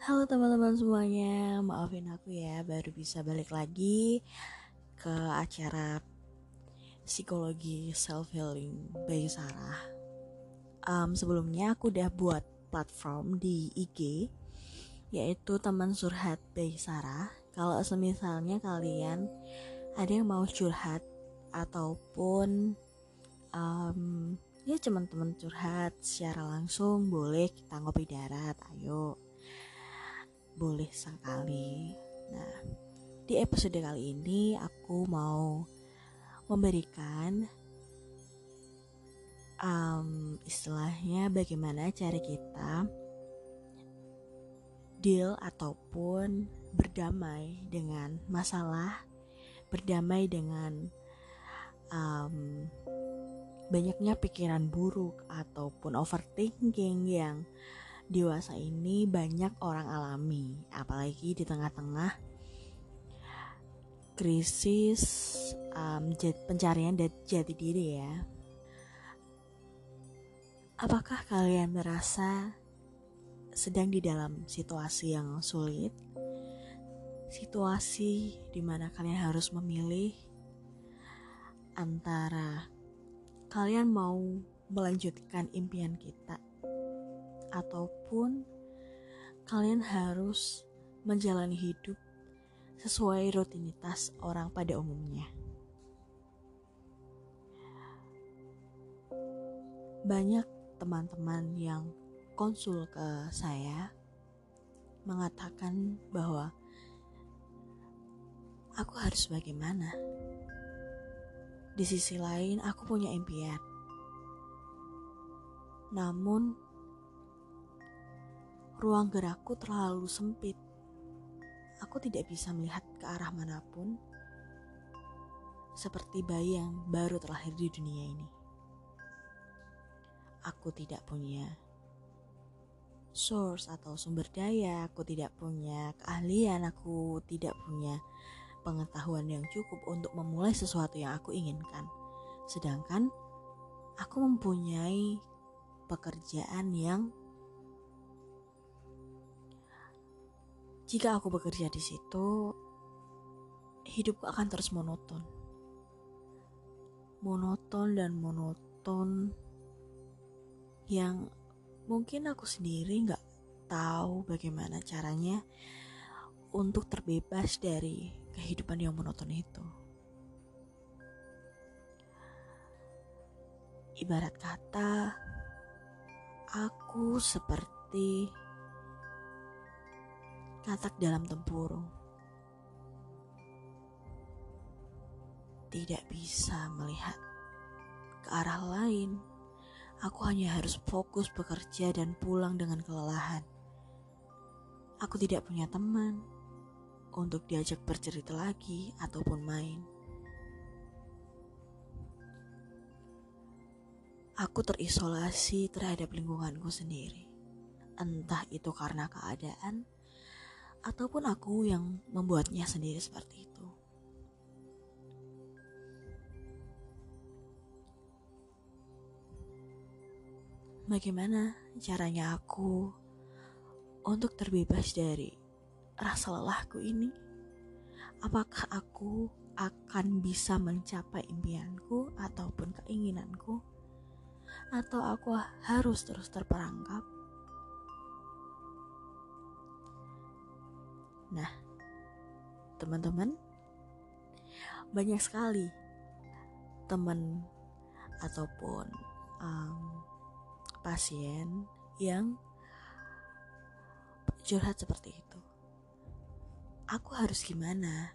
Halo teman-teman semuanya, maafin aku ya baru bisa balik lagi ke acara psikologi self healing by Sarah. Um, sebelumnya aku udah buat platform di IG yaitu teman surhat by Sarah. Kalau semisalnya kalian ada yang mau curhat ataupun um, ya teman-teman curhat secara langsung boleh kita ngopi darat, ayo boleh sekali. Nah, di episode kali ini aku mau memberikan um, istilahnya bagaimana cara kita deal ataupun berdamai dengan masalah, berdamai dengan um, banyaknya pikiran buruk ataupun overthinking yang dewasa ini banyak orang alami, apalagi di tengah-tengah krisis um, pencarian dan jati diri ya. Apakah kalian merasa sedang di dalam situasi yang sulit? Situasi di mana kalian harus memilih antara kalian mau melanjutkan impian kita ataupun kalian harus menjalani hidup sesuai rutinitas orang pada umumnya. Banyak teman-teman yang konsul ke saya mengatakan bahwa aku harus bagaimana. Di sisi lain, aku punya impian. Namun, Ruang gerakku terlalu sempit. Aku tidak bisa melihat ke arah mana pun, seperti bayi yang baru terlahir di dunia ini. Aku tidak punya source atau sumber daya, aku tidak punya keahlian, aku tidak punya pengetahuan yang cukup untuk memulai sesuatu yang aku inginkan. Sedangkan aku mempunyai pekerjaan yang Jika aku bekerja di situ, hidupku akan terus monoton. Monoton dan monoton yang mungkin aku sendiri nggak tahu bagaimana caranya untuk terbebas dari kehidupan yang monoton itu. Ibarat kata, aku seperti katak dalam tempurung. Tidak bisa melihat ke arah lain. Aku hanya harus fokus bekerja dan pulang dengan kelelahan. Aku tidak punya teman untuk diajak bercerita lagi ataupun main. Aku terisolasi terhadap lingkunganku sendiri. Entah itu karena keadaan ataupun aku yang membuatnya sendiri seperti itu. Bagaimana caranya aku untuk terbebas dari rasa lelahku ini? Apakah aku akan bisa mencapai impianku ataupun keinginanku? Atau aku harus terus terperangkap Nah, teman-teman, banyak sekali teman ataupun um, pasien yang curhat seperti itu. Aku harus gimana?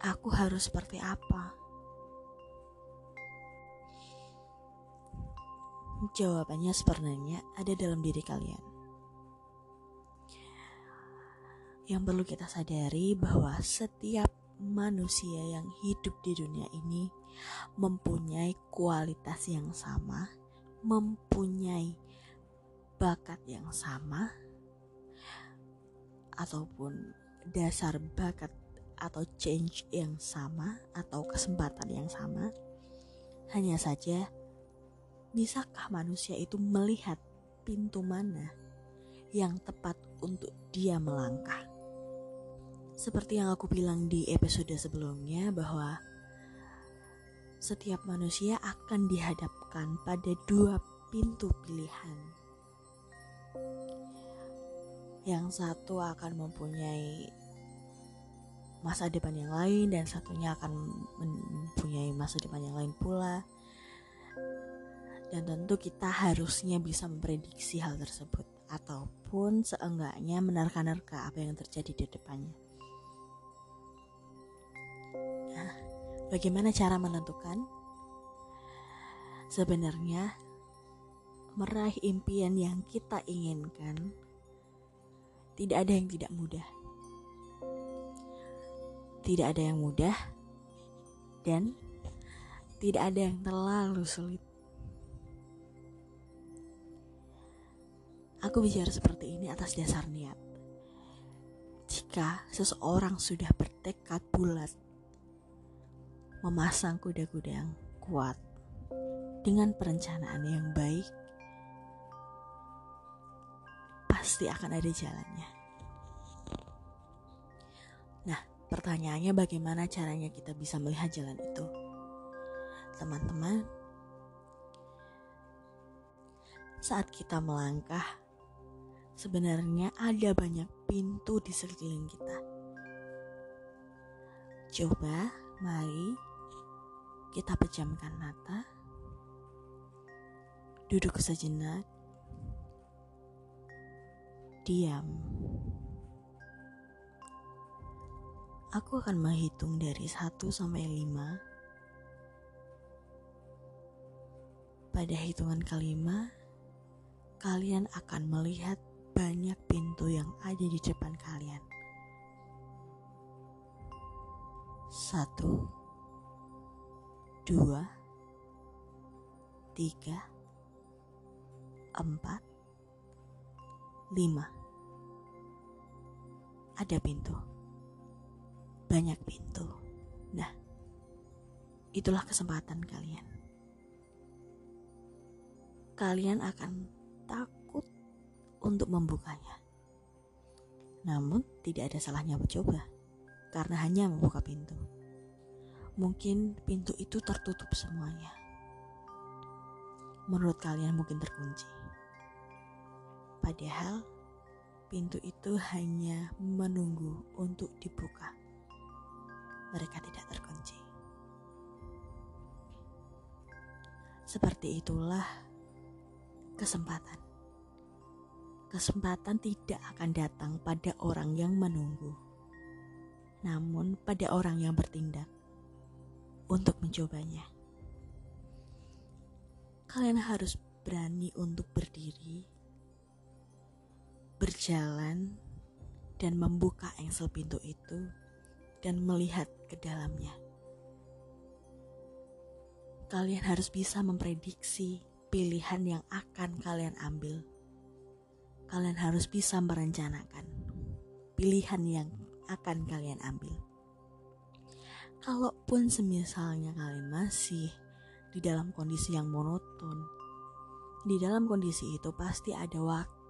Aku harus seperti apa? Jawabannya sebenarnya ada dalam diri kalian. Yang perlu kita sadari bahwa setiap manusia yang hidup di dunia ini mempunyai kualitas yang sama, mempunyai bakat yang sama, ataupun dasar bakat atau change yang sama, atau kesempatan yang sama. Hanya saja, bisakah manusia itu melihat pintu mana yang tepat untuk dia melangkah. Seperti yang aku bilang di episode sebelumnya bahwa setiap manusia akan dihadapkan pada dua pintu pilihan. Yang satu akan mempunyai masa depan yang lain dan satunya akan mempunyai masa depan yang lain pula. Dan tentu kita harusnya bisa memprediksi hal tersebut ataupun seenggaknya menerka-nerka apa yang terjadi di depannya. Nah, bagaimana cara menentukan? Sebenarnya meraih impian yang kita inginkan tidak ada yang tidak mudah tidak ada yang mudah dan tidak ada yang terlalu sulit. Aku bicara seperti ini atas dasar niat. Jika seseorang sudah bertekad bulat memasang kuda-kuda yang kuat dengan perencanaan yang baik, pasti akan ada jalannya. Nah, Pertanyaannya bagaimana caranya kita bisa melihat jalan itu? Teman-teman, saat kita melangkah, sebenarnya ada banyak pintu di sekeliling kita. Coba, mari kita pejamkan mata, duduk sejenak, diam. Aku akan menghitung dari 1 sampai 5. Pada hitungan kelima, kalian akan melihat banyak pintu yang ada di depan kalian. Satu, dua, tiga, empat, lima. Ada pintu banyak pintu. Nah, itulah kesempatan kalian. Kalian akan takut untuk membukanya. Namun, tidak ada salahnya mencoba karena hanya membuka pintu. Mungkin pintu itu tertutup semuanya. Menurut kalian mungkin terkunci. Padahal pintu itu hanya menunggu untuk dibuka mereka tidak terkunci. Seperti itulah kesempatan. Kesempatan tidak akan datang pada orang yang menunggu, namun pada orang yang bertindak untuk mencobanya. Kalian harus berani untuk berdiri, berjalan, dan membuka engsel pintu itu dan melihat ke dalamnya. Kalian harus bisa memprediksi pilihan yang akan kalian ambil. Kalian harus bisa merencanakan pilihan yang akan kalian ambil. Kalaupun semisalnya kalian masih di dalam kondisi yang monoton, di dalam kondisi itu pasti ada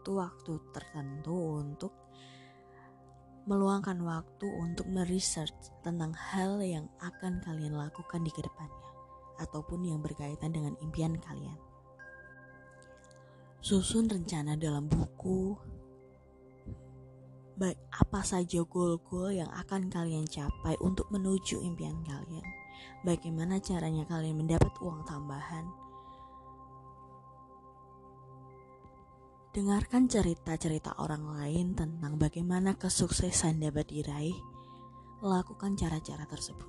waktu-waktu tertentu untuk meluangkan waktu untuk meresearch tentang hal yang akan kalian lakukan di ke depannya ataupun yang berkaitan dengan impian kalian. Susun rencana dalam buku, baik apa saja goal-goal yang akan kalian capai untuk menuju impian kalian. Bagaimana caranya kalian mendapat uang tambahan, Dengarkan cerita-cerita orang lain tentang bagaimana kesuksesan dapat diraih. Lakukan cara-cara tersebut.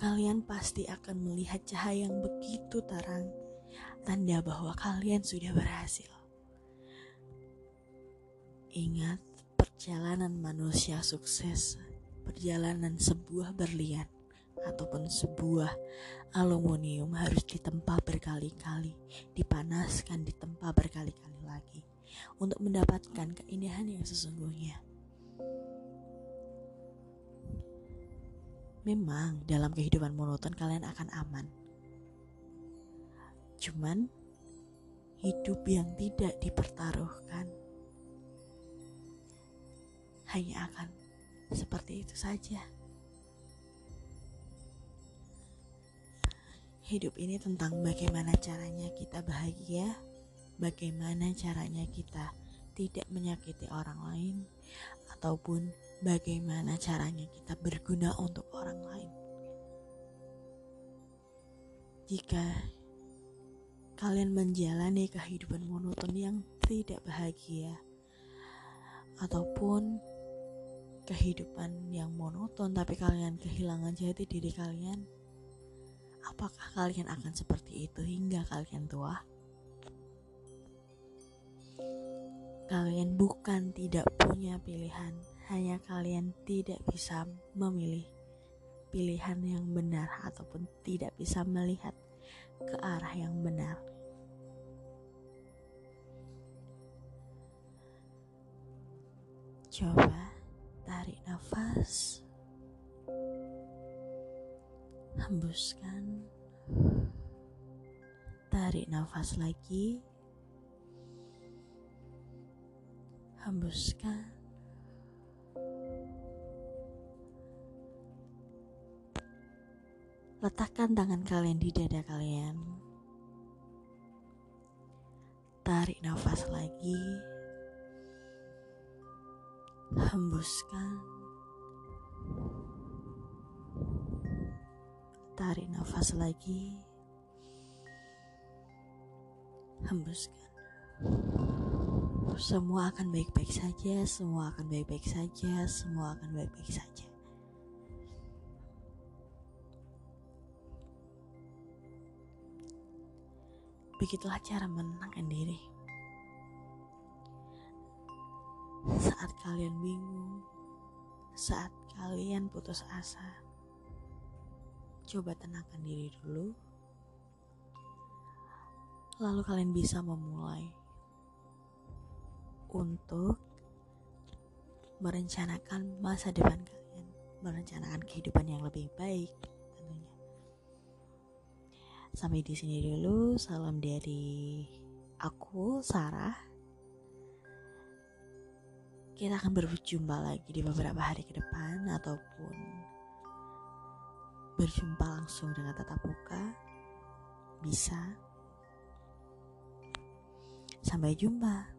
Kalian pasti akan melihat cahaya yang begitu terang, tanda bahwa kalian sudah berhasil. Ingat, perjalanan manusia sukses, perjalanan sebuah berlian ataupun sebuah aluminium harus ditempa berkali-kali, dipanaskan ditempa berkali-kali lagi untuk mendapatkan keindahan yang sesungguhnya. Memang dalam kehidupan monoton kalian akan aman. Cuman hidup yang tidak dipertaruhkan hanya akan seperti itu saja. Hidup ini tentang bagaimana caranya kita bahagia, bagaimana caranya kita tidak menyakiti orang lain, ataupun bagaimana caranya kita berguna untuk orang lain. Jika kalian menjalani kehidupan monoton yang tidak bahagia, ataupun kehidupan yang monoton, tapi kalian kehilangan jati diri kalian, apakah kalian akan seperti itu hingga kalian tua? Kalian bukan tidak punya pilihan, hanya kalian tidak bisa memilih pilihan yang benar ataupun tidak bisa melihat ke arah yang benar. Coba tarik nafas, hembuskan, tarik nafas lagi, hembuskan. Letakkan tangan kalian di dada kalian. Tarik nafas lagi. Hembuskan. Tarik nafas lagi. Hembuskan. Semua akan baik-baik saja, semua akan baik-baik saja, semua akan baik-baik saja. Begitulah cara menenangkan diri. Saat kalian bingung, saat kalian putus asa, coba tenangkan diri dulu. Lalu kalian bisa memulai untuk merencanakan masa depan kalian, merencanakan kehidupan yang lebih baik. Sampai di sini dulu. Salam dari aku, Sarah. Kita akan berjumpa lagi di beberapa hari ke depan ataupun berjumpa langsung dengan tatap muka. Bisa. Sampai jumpa.